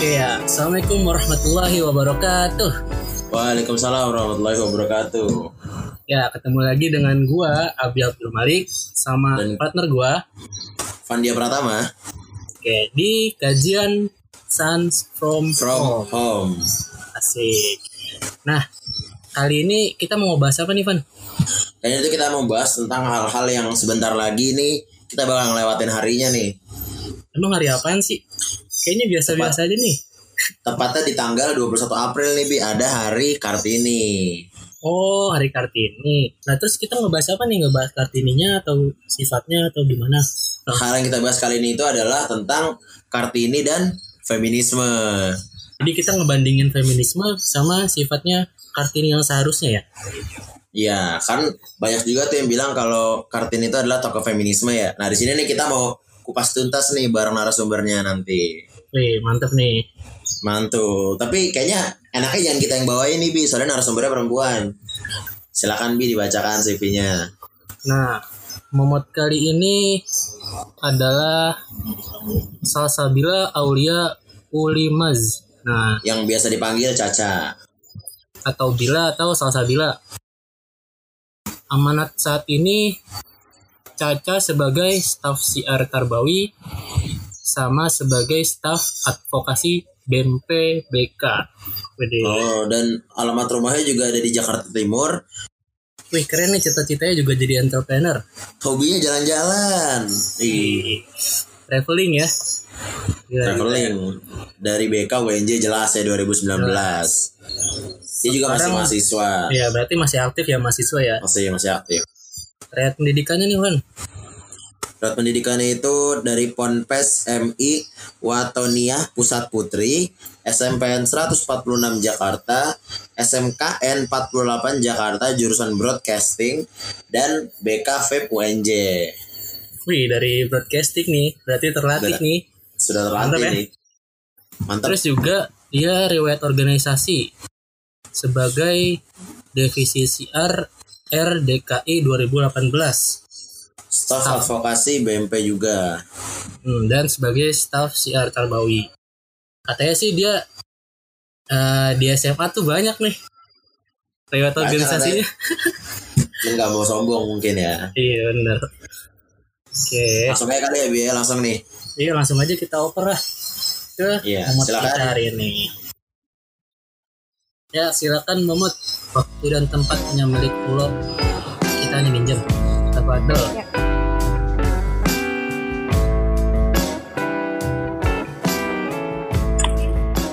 Oke ya, Assalamualaikum warahmatullahi wabarakatuh. Waalaikumsalam warahmatullahi wabarakatuh. Ya, ketemu lagi dengan gua Abi Abdul Malik sama Dan- partner gua. Fandia Pratama Oke, di kajian Sons from, from Home. home. Asik. Nah, kali ini kita mau bahas apa nih, Van? Dan itu kita mau bahas tentang hal-hal yang sebentar lagi nih kita bakal ngelewatin harinya nih. Emang hari apaan sih? Kayaknya biasa-biasa aja nih. Tepatnya di tanggal 21 April nih Bi ada hari Kartini. Oh, hari Kartini. Nah, terus kita ngebahas apa nih? Ngebahas Kartininya atau sifatnya atau gimana? Nah, Hal yang kita bahas kali ini itu adalah tentang Kartini dan feminisme. Jadi kita ngebandingin feminisme sama sifatnya Kartini yang seharusnya ya. Iya, kan banyak juga tuh yang bilang kalau Kartini itu adalah tokoh feminisme ya. Nah, di sini nih kita mau kupas tuntas nih bareng narasumbernya nanti. Wih, mantep nih. Mantul. Tapi kayaknya enaknya jangan kita yang bawain nih, Bi. Soalnya narasumbernya perempuan. Silakan Bi dibacakan CV-nya. Nah, momot kali ini adalah Salsabila Aulia Ulimaz. Nah, Yang biasa dipanggil Caca. atau Bila atau Salsabila. Amanat saat ini Caca sebagai staf siar Tarbawi sama sebagai staf advokasi BMP BK. Oh, dan alamat rumahnya juga ada di Jakarta Timur. Wih keren nih cita-citanya juga jadi entrepreneur. Hobinya jalan-jalan. Ih, Traveling ya. Gila, traveling. Dari BK UNJ jelas ya 2019. Dia juga masih mahasiswa. Iya berarti masih aktif ya mahasiswa ya. Masih masih aktif. Terkait pendidikannya nih Wan. Surat pendidikannya itu dari Ponpes MI Watonia Pusat Putri, SMPN 146 Jakarta, SMKN 48 Jakarta jurusan Broadcasting, dan BK FEB UNJ. Wih dari broadcasting nih berarti terlatih Udah. nih. Sudah Mantap terlatih ya. nih. Mantap. Terus juga dia riwayat organisasi sebagai divisi CR RDKI 2018 Staf advokasi BMP juga. Hmm, dan sebagai staf CR Tarbawi. Katanya sih dia eh, di SMA tuh banyak nih riwayat Banyak organisasinya. Nggak mau sombong mungkin ya. iya bener. Oke, Langsung aja kali ya biaya langsung nih. iya langsung aja kita oper lah ke Iya, Momot silakan. kita hari ini. Ya silakan Momot, waktu dan tempatnya milik pulau kita nih minjem. Tafadol. Ya.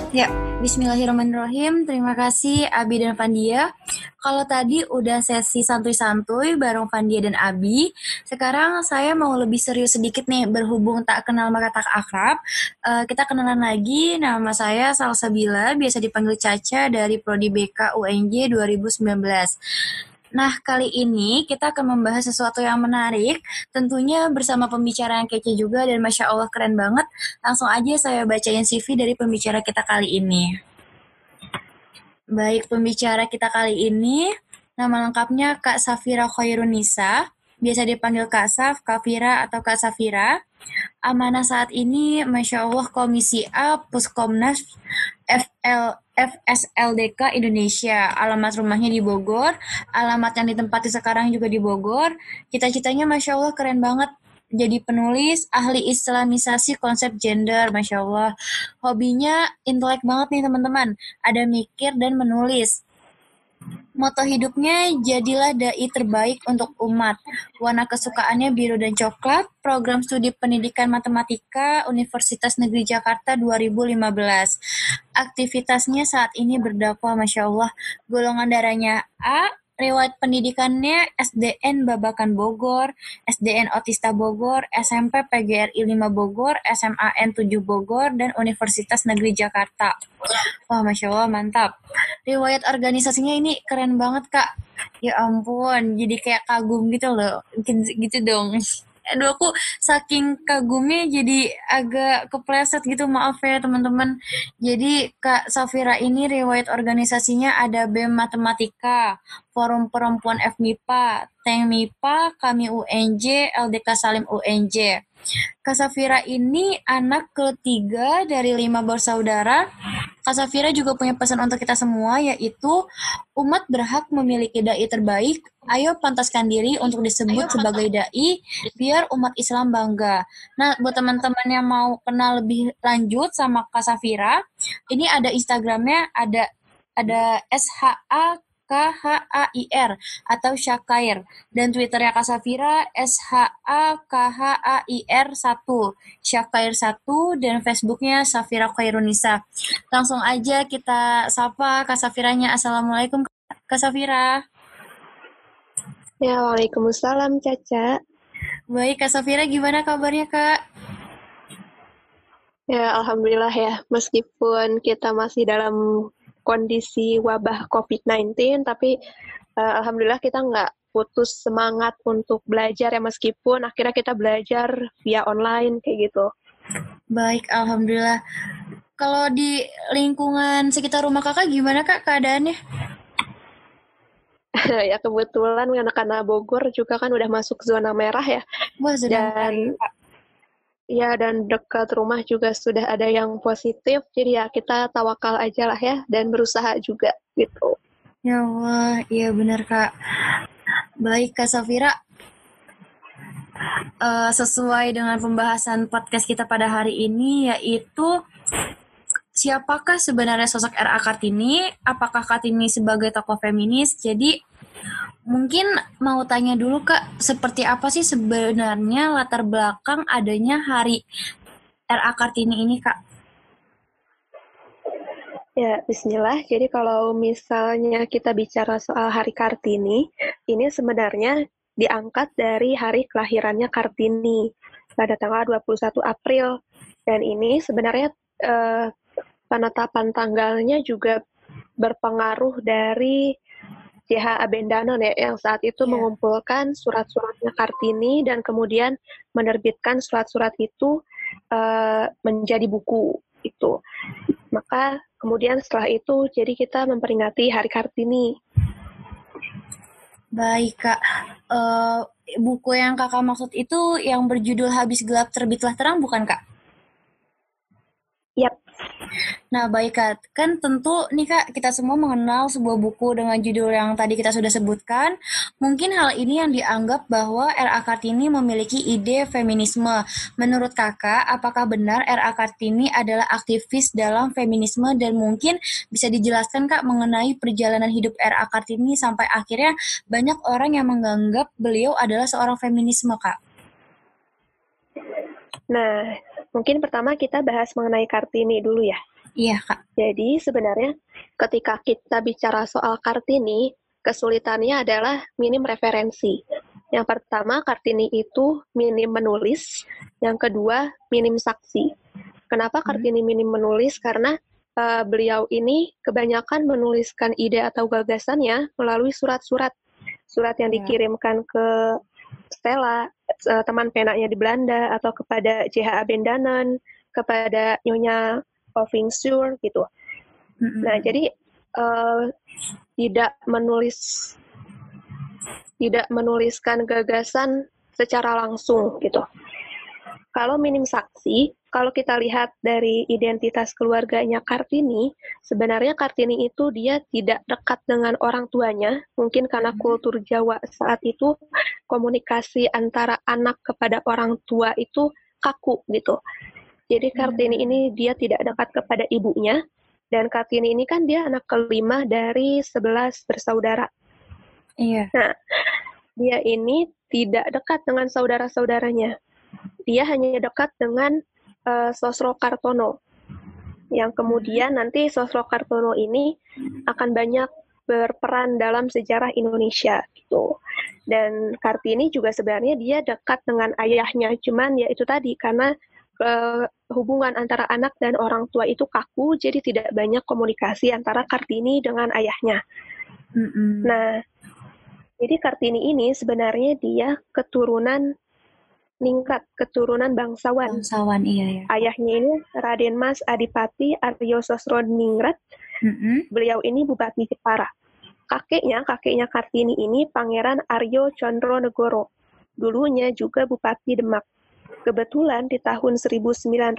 Ya, Bismillahirrahmanirrahim. Terima kasih Abi dan Fandia. Kalau tadi udah sesi santuy-santuy bareng Fandia dan Abi, sekarang saya mau lebih serius sedikit nih berhubung tak kenal maka tak akrab. Eh, kita kenalan lagi, nama saya Salsabila, biasa dipanggil Caca dari Prodi BK UNJ 2019. Nah, kali ini kita akan membahas sesuatu yang menarik, tentunya bersama pembicara yang kece juga dan Masya Allah keren banget. Langsung aja saya bacain CV dari pembicara kita kali ini. Baik, pembicara kita kali ini, nama lengkapnya Kak Safira Khairunisa, biasa dipanggil Kak Saf, Kak Fira, atau Kak Safira. Amanah saat ini, Masya Allah, Komisi A, Puskomnas, FL, FSLDK Indonesia. Alamat rumahnya di Bogor, alamat yang ditempati sekarang juga di Bogor. Cita-citanya Masya Allah keren banget. Jadi penulis, ahli islamisasi konsep gender, Masya Allah. Hobinya intelek banget nih teman-teman. Ada mikir dan menulis. Moto hidupnya jadilah dai terbaik untuk umat. Warna kesukaannya biru dan coklat. Program studi pendidikan matematika Universitas Negeri Jakarta 2015. Aktivitasnya saat ini berdakwah Masya Allah. Golongan darahnya A, Riwayat pendidikannya SDN Babakan Bogor, SDN Otista Bogor, SMP PGRI 5 Bogor, SMAN 7 Bogor, dan Universitas Negeri Jakarta. Wah, Masya Allah, mantap. Riwayat organisasinya ini keren banget, Kak. Ya ampun, jadi kayak kagum gitu loh. Gitu dong. Aduh aku saking kagumnya jadi agak kepleset gitu. Maaf ya teman-teman. Jadi Kak Safira ini riwayat organisasinya ada BEM Matematika Forum Perempuan FMIPA Tank MIPA Kami UNJ LDK Salim UNJ Kak Safira ini anak ketiga dari lima bersaudara. Kak Safira juga punya pesan untuk kita semua yaitu umat berhak memiliki dai terbaik. Ayo pantaskan diri untuk disebut Ayo, sebagai dai biar umat Islam bangga. Nah, buat teman-teman yang mau kenal lebih lanjut sama Kak Safira, ini ada Instagramnya ada ada SHA K-H-A-I-R atau Syakair. Dan Twitternya Kak Safira S-H-A-K-H-A-I-R 1. Syakair 1 dan Facebooknya Safira Khairunisa. Langsung aja kita sapa Kak Safiranya. Assalamualaikum Kak Safira. Ya, Waalaikumsalam Caca. Baik, Kak Safira gimana kabarnya Kak? Ya, Alhamdulillah ya. Meskipun kita masih dalam kondisi wabah COVID-19, tapi uh, alhamdulillah kita nggak putus semangat untuk belajar ya meskipun akhirnya kita belajar via online kayak gitu. Baik, alhamdulillah. Kalau di lingkungan sekitar rumah kakak gimana kak keadaannya? ya kebetulan anak-anak Bogor juga kan udah masuk zona merah ya. Wah, dan Ya, dan dekat rumah juga sudah ada yang positif. Jadi ya kita tawakal aja lah ya dan berusaha juga gitu. Ya Allah, iya benar Kak. Baik Kak Safira, uh, sesuai dengan pembahasan podcast kita pada hari ini yaitu siapakah sebenarnya sosok R.A. Kartini? Apakah Kartini sebagai tokoh feminis? Jadi Mungkin mau tanya dulu Kak, seperti apa sih sebenarnya latar belakang adanya hari RA Kartini ini Kak? Ya, bismillah. Jadi kalau misalnya kita bicara soal Hari Kartini, ini sebenarnya diangkat dari hari kelahirannya Kartini pada tanggal 21 April. Dan ini sebenarnya eh, penetapan tanggalnya juga berpengaruh dari CH Abendanon ya yang saat itu yeah. mengumpulkan surat-suratnya Kartini dan kemudian menerbitkan surat-surat itu uh, menjadi buku itu. Maka kemudian setelah itu jadi kita memperingati Hari Kartini. Baik kak, uh, buku yang kakak maksud itu yang berjudul Habis Gelap Terbitlah Terang bukan kak? Yap, Nah, baik Kak. Kan tentu nih Kak, kita semua mengenal sebuah buku dengan judul yang tadi kita sudah sebutkan. Mungkin hal ini yang dianggap bahwa R.A. Kartini memiliki ide feminisme. Menurut Kakak, apakah benar R.A. Kartini adalah aktivis dalam feminisme dan mungkin bisa dijelaskan Kak mengenai perjalanan hidup R.A. Kartini sampai akhirnya banyak orang yang menganggap beliau adalah seorang feminisme Kak? Nah, mungkin pertama kita bahas mengenai Kartini dulu ya. Iya, Kak. Jadi sebenarnya ketika kita bicara soal Kartini, kesulitannya adalah minim referensi. Yang pertama, Kartini itu minim menulis. Yang kedua, minim saksi. Kenapa hmm. Kartini minim menulis? Karena uh, beliau ini kebanyakan menuliskan ide atau gagasannya melalui surat-surat. Surat yang iya. dikirimkan ke Stella, uh, teman penanya di Belanda, atau kepada JH Abendanon, kepada Nyonya solving sure gitu. Mm-hmm. Nah, jadi uh, tidak menulis tidak menuliskan gagasan secara langsung gitu. Kalau minim saksi, kalau kita lihat dari identitas keluarganya Kartini, sebenarnya Kartini itu dia tidak dekat dengan orang tuanya, mungkin karena kultur Jawa saat itu komunikasi antara anak kepada orang tua itu kaku gitu. Jadi Kartini hmm. ini dia tidak dekat kepada ibunya dan Kartini ini kan dia anak kelima dari sebelas bersaudara. Iya. Nah, dia ini tidak dekat dengan saudara-saudaranya. Dia hanya dekat dengan uh, Sosro Kartono. Yang kemudian nanti Sosro Kartono ini akan banyak berperan dalam sejarah Indonesia gitu. Dan Kartini juga sebenarnya dia dekat dengan ayahnya, cuman ya itu tadi karena uh, hubungan antara anak dan orang tua itu kaku, jadi tidak banyak komunikasi antara Kartini dengan ayahnya. Mm-hmm. Nah, jadi Kartini ini sebenarnya dia keturunan Ningrat, keturunan bangsawan. Bangsawan, iya ya. Ayahnya ini Raden Mas Adipati Aryo Sosroningrat. Mm-mm. Beliau ini Bupati Jepara. Kakeknya, kakeknya Kartini ini Pangeran Aryo Condro Negoro. Dulunya juga Bupati Demak. Kebetulan di tahun 1902,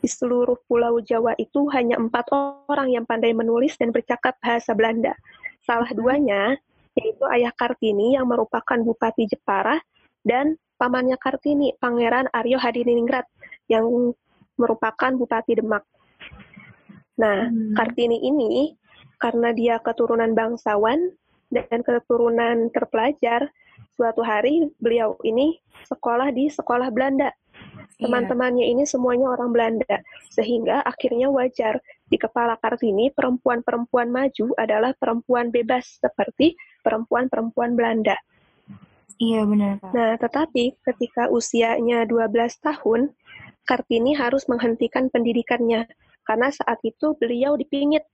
di seluruh pulau Jawa itu hanya empat orang yang pandai menulis dan bercakap bahasa Belanda. Salah duanya, yaitu ayah Kartini yang merupakan Bupati Jepara dan pamannya Kartini, Pangeran Aryo Hadiningrat, yang merupakan Bupati Demak. Nah, Hmm. Kartini ini karena dia keturunan bangsawan dan keturunan terpelajar, suatu hari beliau ini sekolah di sekolah Belanda. Iya. Teman-temannya ini semuanya orang Belanda, sehingga akhirnya wajar di kepala Kartini perempuan-perempuan maju adalah perempuan bebas seperti perempuan-perempuan Belanda. Iya benar Kak. Nah, tetapi ketika usianya 12 tahun, Kartini harus menghentikan pendidikannya karena saat itu beliau dipingit.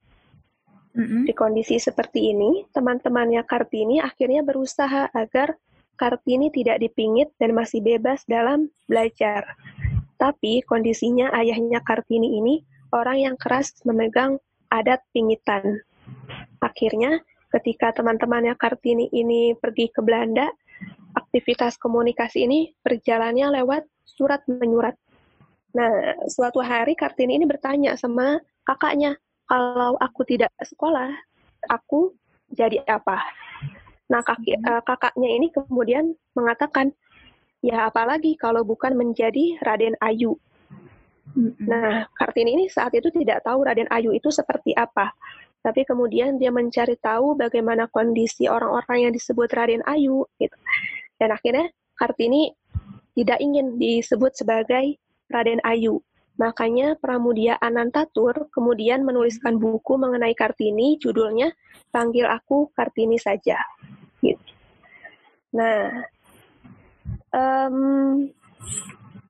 Mm-mm. Di kondisi seperti ini, teman-temannya Kartini akhirnya berusaha agar Kartini tidak dipingit dan masih bebas dalam belajar. Tapi kondisinya ayahnya Kartini ini orang yang keras memegang adat pingitan. Akhirnya, ketika teman-temannya Kartini ini pergi ke Belanda, aktivitas komunikasi ini berjalannya lewat surat menyurat. Nah, suatu hari Kartini ini bertanya sama kakaknya, kalau aku tidak sekolah, aku jadi apa? Nah, kaki, eh, kakaknya ini kemudian mengatakan, ya apalagi kalau bukan menjadi Raden Ayu. Mm-mm. Nah, Kartini ini saat itu tidak tahu Raden Ayu itu seperti apa. Tapi kemudian dia mencari tahu bagaimana kondisi orang-orang yang disebut Raden Ayu. Gitu. Dan akhirnya Kartini tidak ingin disebut sebagai Raden Ayu. Makanya Pramudia Anantatur kemudian menuliskan buku mengenai Kartini, judulnya Panggil Aku Kartini Saja. Gitu. Nah, em,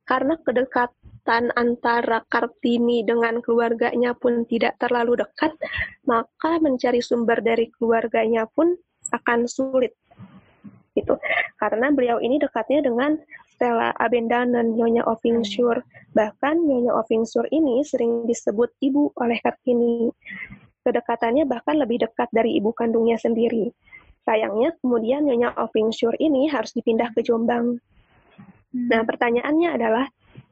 karena kedekatan antara Kartini dengan keluarganya pun tidak terlalu dekat, maka mencari sumber dari keluarganya pun akan sulit. Gitu. Karena beliau ini dekatnya dengan Stella Abendanen, Nyonya Ovingsur. Bahkan Nyonya Ovingsur ini sering disebut ibu oleh Kartini. Kedekatannya bahkan lebih dekat dari ibu kandungnya sendiri. Sayangnya kemudian Nyonya Ovingsur ini harus dipindah ke Jombang. Nah, pertanyaannya adalah,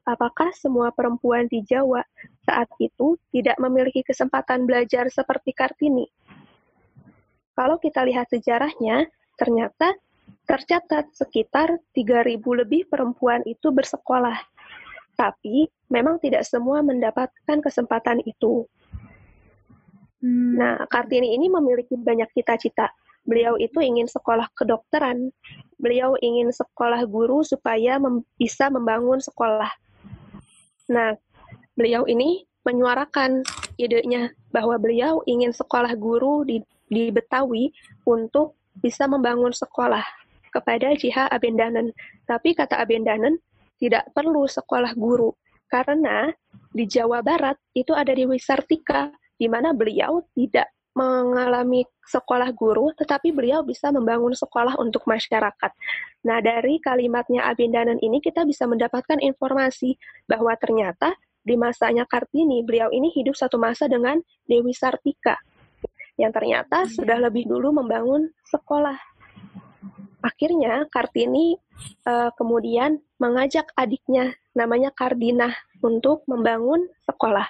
apakah semua perempuan di Jawa saat itu tidak memiliki kesempatan belajar seperti Kartini? Kalau kita lihat sejarahnya, ternyata tercatat sekitar 3.000 lebih perempuan itu bersekolah. Tapi memang tidak semua mendapatkan kesempatan itu. Hmm. Nah, Kartini ini memiliki banyak cita-cita. Beliau itu ingin sekolah kedokteran. Beliau ingin sekolah guru supaya mem- bisa membangun sekolah. Nah, beliau ini menyuarakan idenya bahwa beliau ingin sekolah guru di, di Betawi untuk bisa membangun sekolah kepada Jiha Abendanen. Tapi kata Abendanen, tidak perlu sekolah guru karena di Jawa Barat itu ada di Wisartika di mana beliau tidak mengalami sekolah guru, tetapi beliau bisa membangun sekolah untuk masyarakat. Nah, dari kalimatnya Abendanen ini kita bisa mendapatkan informasi bahwa ternyata di masanya Kartini, beliau ini hidup satu masa dengan Dewi Sartika, yang ternyata sudah lebih dulu membangun sekolah. Akhirnya Kartini eh, kemudian mengajak adiknya, namanya Kardinah, untuk membangun sekolah.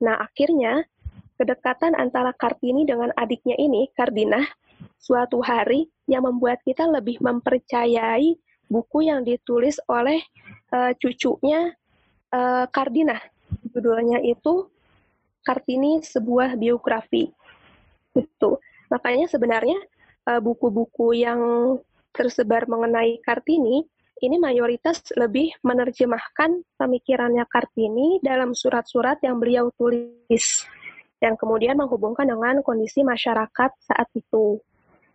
Nah, akhirnya kedekatan antara Kartini dengan adiknya ini, Kardinah, suatu hari yang membuat kita lebih mempercayai buku yang ditulis oleh eh, cucunya eh, Kardinah. Judulnya itu Kartini sebuah biografi. Itu. Makanya sebenarnya buku-buku yang tersebar mengenai Kartini ini mayoritas lebih menerjemahkan pemikirannya Kartini dalam surat-surat yang beliau tulis yang kemudian menghubungkan dengan kondisi masyarakat saat itu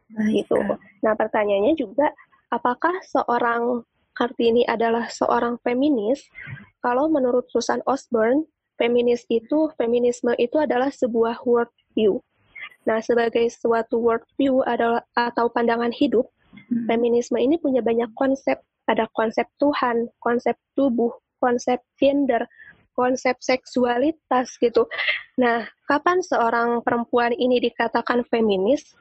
Baik, gitu. Nah, pertanyaannya juga apakah seorang Kartini adalah seorang feminis? Kalau menurut Susan Osborne, feminis itu feminisme itu adalah sebuah worldview. Nah, sebagai suatu worldview adalah atau pandangan hidup. Feminisme ini punya banyak konsep ada konsep Tuhan, konsep tubuh, konsep gender, konsep seksualitas gitu. Nah, kapan seorang perempuan ini dikatakan feminis?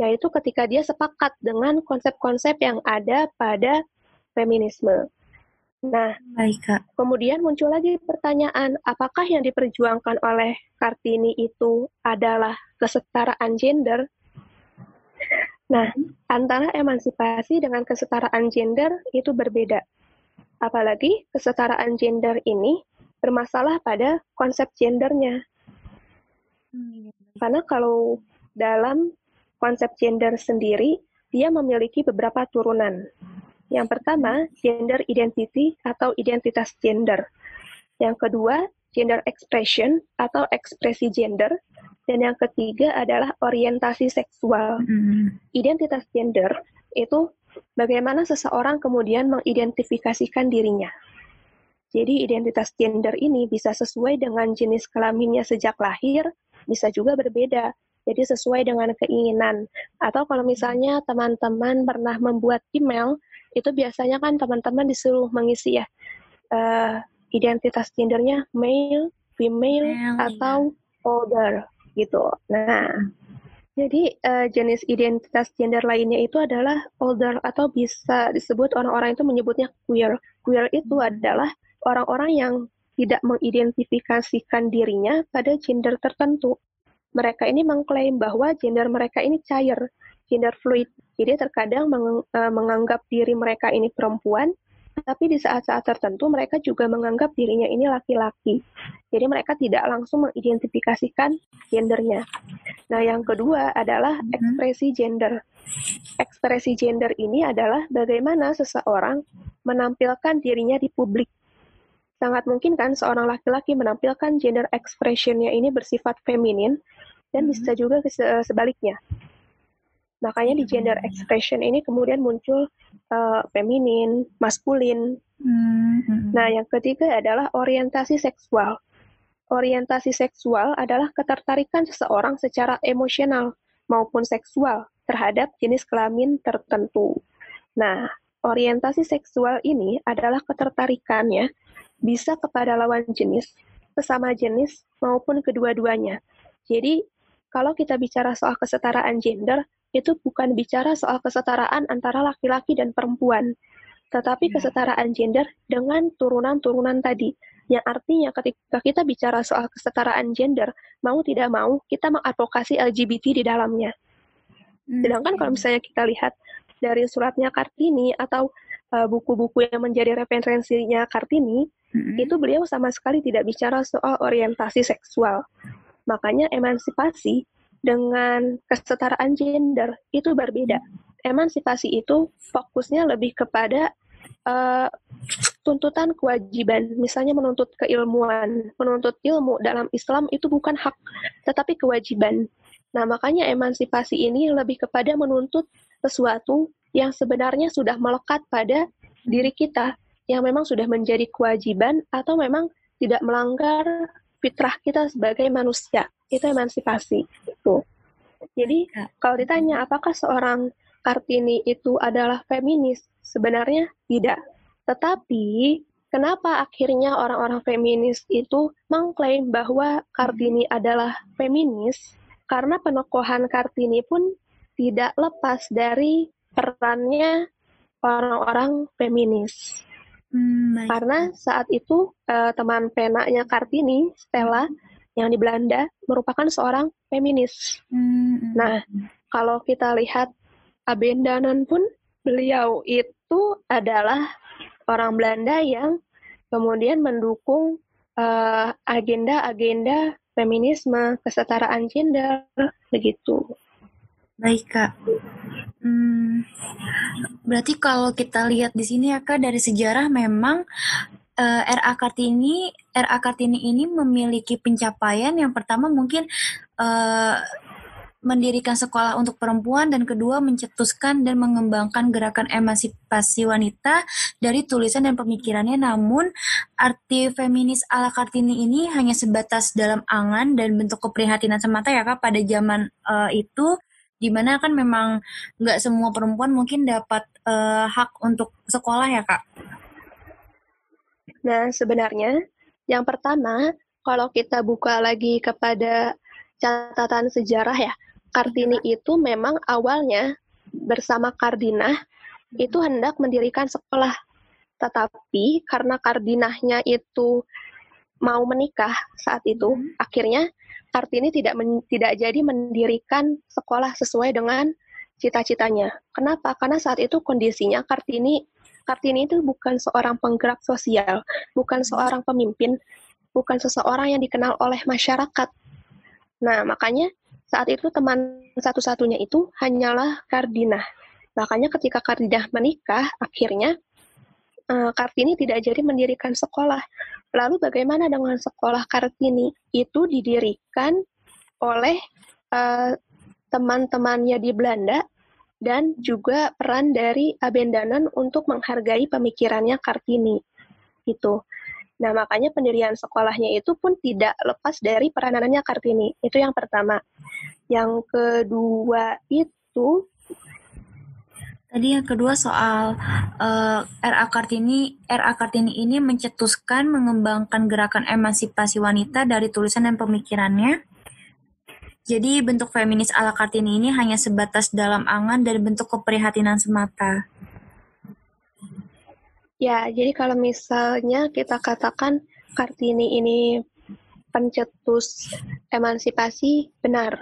Yaitu ketika dia sepakat dengan konsep-konsep yang ada pada feminisme. Nah, Baik, Kak. kemudian muncul lagi pertanyaan, apakah yang diperjuangkan oleh Kartini itu adalah kesetaraan gender? Nah, antara emansipasi dengan kesetaraan gender itu berbeda. Apalagi kesetaraan gender ini bermasalah pada konsep gendernya. Karena kalau dalam konsep gender sendiri, dia memiliki beberapa turunan. Yang pertama, gender identity atau identitas gender. Yang kedua, gender expression atau ekspresi gender. Dan yang ketiga adalah orientasi seksual. Mm. Identitas gender itu bagaimana seseorang kemudian mengidentifikasikan dirinya. Jadi identitas gender ini bisa sesuai dengan jenis kelaminnya sejak lahir, bisa juga berbeda. Jadi sesuai dengan keinginan. Atau kalau misalnya teman-teman pernah membuat email, itu biasanya kan teman-teman disuruh mengisi ya eh, identitas gendernya male, female, Male, atau older gitu. Nah, jadi eh, jenis identitas gender lainnya itu adalah older atau bisa disebut orang-orang itu menyebutnya queer. Queer itu adalah orang-orang yang tidak mengidentifikasikan dirinya pada gender tertentu. Mereka ini mengklaim bahwa gender mereka ini cair, gender fluid. Jadi terkadang eh, menganggap diri mereka ini perempuan, tapi di saat-saat tertentu mereka juga menganggap dirinya ini laki-laki. Jadi mereka tidak langsung mengidentifikasikan gendernya. Nah, yang kedua adalah Mhm. ekspresi gender. Ekspresi gender ini adalah bagaimana seseorang menampilkan dirinya di publik. Sangat mungkin kan seorang laki-laki menampilkan gender expression-nya ini bersifat feminin dan Mhm. bisa juga se- sebaliknya. Makanya di gender expression ini kemudian muncul eh, feminin, maskulin. Mm. Nah, yang ketiga adalah orientasi seksual. Orientasi seksual adalah ketertarikan seseorang secara emosional maupun seksual terhadap jenis kelamin tertentu. Nah, orientasi seksual ini adalah ketertarikannya bisa kepada lawan jenis, sesama jenis, maupun kedua-duanya. Jadi, kalau kita bicara soal kesetaraan gender, itu bukan bicara soal kesetaraan antara laki-laki dan perempuan, tetapi Ya. kesetaraan gender dengan turunan-turunan tadi. Yang artinya ketika kita bicara soal kesetaraan gender, mau tidak mau kita mengadvokasi LGBT di dalamnya. Mm. Sedangkan kalau misalnya kita lihat dari suratnya Kartini atau uh, buku-buku yang menjadi referensinya Kartini, Mm. itu beliau sama sekali tidak bicara soal orientasi seksual. Makanya emansipasi dengan kesetaraan gender itu berbeda. Emansipasi itu fokusnya lebih kepada uh, tuntutan kewajiban, misalnya menuntut keilmuan, menuntut ilmu dalam Islam itu bukan hak, tetapi kewajiban. Nah, makanya emansipasi ini lebih kepada menuntut sesuatu yang sebenarnya sudah melekat pada diri kita, yang memang sudah menjadi kewajiban atau memang tidak melanggar fitrah kita sebagai manusia. Itu emansipasi. Itu. Jadi, kalau ditanya apakah seorang Kartini itu adalah feminis, sebenarnya tidak. Tetapi, kenapa akhirnya orang-orang feminis itu mengklaim bahwa Kartini adalah feminis? Karena penokohan Kartini pun tidak lepas dari perannya orang-orang feminis. Mm, baik. Karena saat itu eh, teman penanya Kartini, Stella, yang di Belanda, merupakan seorang feminis. Mm, Nah, kalau kita lihat Abendanan pun, beliau itu adalah orang Belanda yang kemudian mendukung eh, agenda-agenda feminisme, kesetaraan gender, begitu. Baik, Kak. Hmm, berarti kalau kita lihat di sini ya, Kak, dari sejarah memang eh, RA Kartini, RA Kartini ini memiliki pencapaian yang pertama mungkin eh, mendirikan sekolah untuk perempuan dan kedua mencetuskan dan mengembangkan gerakan emansipasi wanita dari tulisan dan pemikirannya. Namun arti feminis ala Kartini ini hanya sebatas dalam angan dan bentuk keprihatinan semata ya Kak pada zaman eh, itu Di mana kan memang nggak semua perempuan mungkin dapat uh, hak untuk sekolah ya kak? Nah sebenarnya yang pertama kalau kita buka lagi kepada catatan sejarah ya, Kartini iya. itu memang awalnya bersama Kardinah itu hendak mendirikan sekolah. Tetapi karena Kardinahnya itu mau menikah saat itu, hmm. akhirnya Kartini tidak men, tidak jadi mendirikan sekolah sesuai dengan cita-citanya. Kenapa? Karena saat itu kondisinya Kartini Kartini itu bukan seorang penggerak sosial, bukan seorang pemimpin, bukan seseorang yang dikenal oleh masyarakat. Nah, makanya saat itu teman satu-satunya itu hanyalah Kardinah. Makanya ketika Kardinah menikah, akhirnya uh, Kartini tidak jadi mendirikan sekolah. Lalu bagaimana dengan sekolah Kartini? Itu didirikan oleh uh, teman-temannya di Belanda dan juga peran dari Abendanan untuk menghargai pemikirannya Kartini. Itu. Nah, makanya pendirian sekolahnya itu pun tidak lepas dari peranannya Kartini. Itu yang pertama. Yang kedua itu Tadi yang kedua soal uh, eh, RA Kartini, RA Kartini ini mencetuskan mengembangkan gerakan emansipasi wanita dari tulisan dan pemikirannya. Jadi bentuk feminis ala Kartini ini hanya sebatas dalam angan dan bentuk keprihatinan semata. Ya, jadi kalau misalnya kita katakan Kartini ini pencetus emansipasi, benar.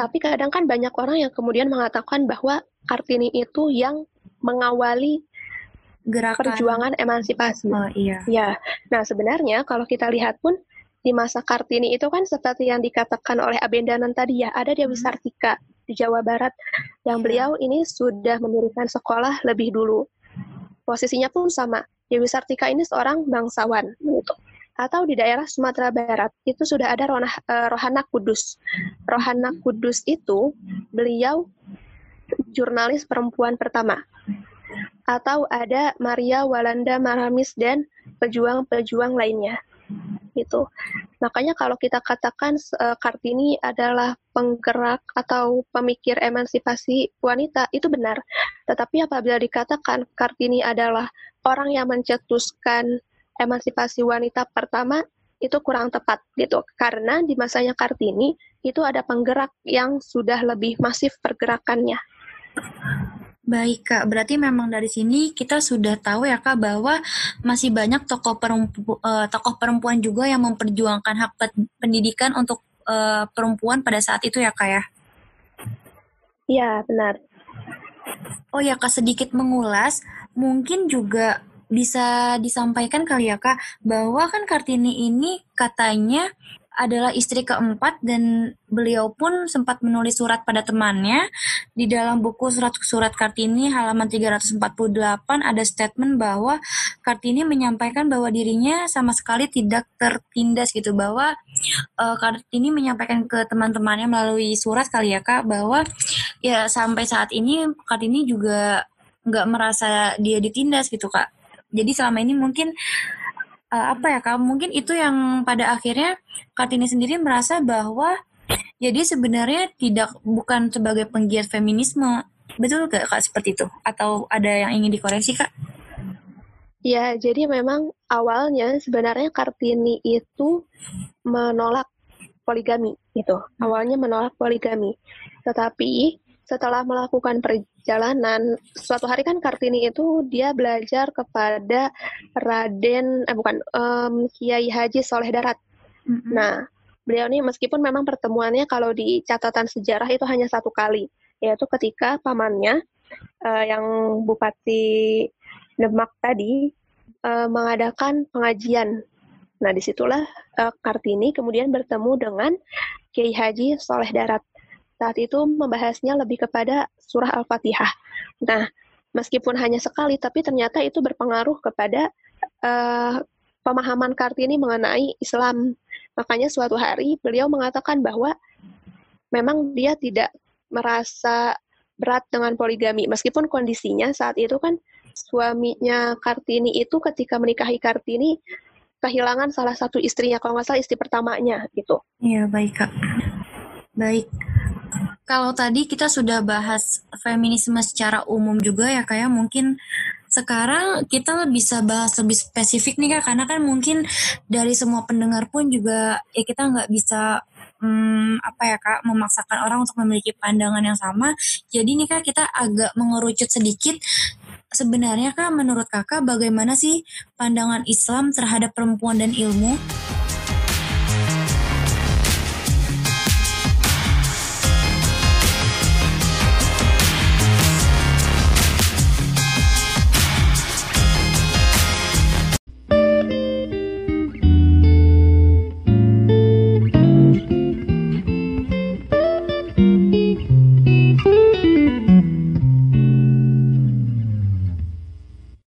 Tapi kadang kan banyak orang yang kemudian mengatakan bahwa Kartini itu yang mengawali gerakan perjuangan emansipasi. Oh iya. Ya. Nah, sebenarnya kalau kita lihat pun di masa Kartini itu kan seperti yang dikatakan oleh Abendanan tadi ya, ada Dewi hmm. Sartika di Jawa Barat yang iya. beliau ini sudah mendirikan sekolah lebih dulu. Posisinya pun sama. Dewi Sartika ini seorang bangsawan gitu. Atau di daerah Sumatera Barat itu sudah ada Rohana, uh, Rohana Kudus. Rohana Kudus itu beliau jurnalis perempuan pertama. Atau ada Maria Walanda Maramis dan pejuang-pejuang lainnya. Gitu. Makanya kalau kita katakan uh, Kartini adalah penggerak atau pemikir emansipasi wanita, itu benar. Tetapi apabila dikatakan Kartini adalah orang yang mencetuskan emansipasi wanita pertama, itu kurang tepat gitu karena di masanya Kartini itu ada penggerak yang sudah lebih masif pergerakannya Baik Kak, berarti memang dari sini kita sudah tahu ya Kak bahwa masih banyak tokoh perempu, uh, tokoh perempuan juga yang memperjuangkan hak pendidikan untuk uh, perempuan pada saat itu ya Kak ya. Iya, benar. Oh ya Kak, sedikit mengulas, mungkin juga bisa disampaikan kali ya Kak bahwa kan Kartini ini katanya adalah istri keempat dan beliau pun sempat menulis surat pada temannya. Di dalam buku surat-surat Kartini halaman 348 ada statement bahwa Kartini menyampaikan bahwa dirinya sama sekali tidak tertindas gitu bahwa uh, Kartini menyampaikan ke teman-temannya melalui surat kali ya Kak bahwa ya sampai saat ini Kartini juga nggak merasa dia ditindas gitu Kak. Jadi selama ini mungkin uh, apa ya kak mungkin itu yang pada akhirnya Kartini sendiri merasa bahwa jadi sebenarnya tidak bukan sebagai penggiat feminisme. Betul gak kak seperti itu? Atau ada yang ingin dikoreksi kak? Ya jadi memang awalnya sebenarnya Kartini itu menolak poligami itu awalnya menolak poligami. Tetapi setelah melakukan perjalanan suatu hari kan Kartini itu dia belajar kepada Raden eh bukan um, Kiai Haji Soleh Darat. Mm-hmm. Nah, beliau ini meskipun memang pertemuannya kalau di catatan sejarah itu hanya satu kali, yaitu ketika pamannya uh, yang Bupati Demak tadi uh, mengadakan pengajian. Nah, di situlah uh, Kartini kemudian bertemu dengan Kiai Haji Soleh Darat saat itu membahasnya lebih kepada surah Al-Fatihah. Nah, meskipun hanya sekali, tapi ternyata itu berpengaruh kepada uh, pemahaman Kartini mengenai Islam. Makanya suatu hari beliau mengatakan bahwa memang dia tidak merasa berat dengan poligami, meskipun kondisinya saat itu kan suaminya Kartini itu ketika menikahi Kartini kehilangan salah satu istrinya, kalau nggak salah istri pertamanya gitu. Iya, baik Kak. Baik. Kalau tadi kita sudah bahas feminisme secara umum juga ya kayak mungkin sekarang kita bisa bahas lebih spesifik nih kak karena kan mungkin dari semua pendengar pun juga ya kita nggak bisa hmm, apa ya kak memaksakan orang untuk memiliki pandangan yang sama. Jadi nih kak kita agak mengerucut sedikit. Sebenarnya kak menurut kakak bagaimana sih pandangan Islam terhadap perempuan dan ilmu?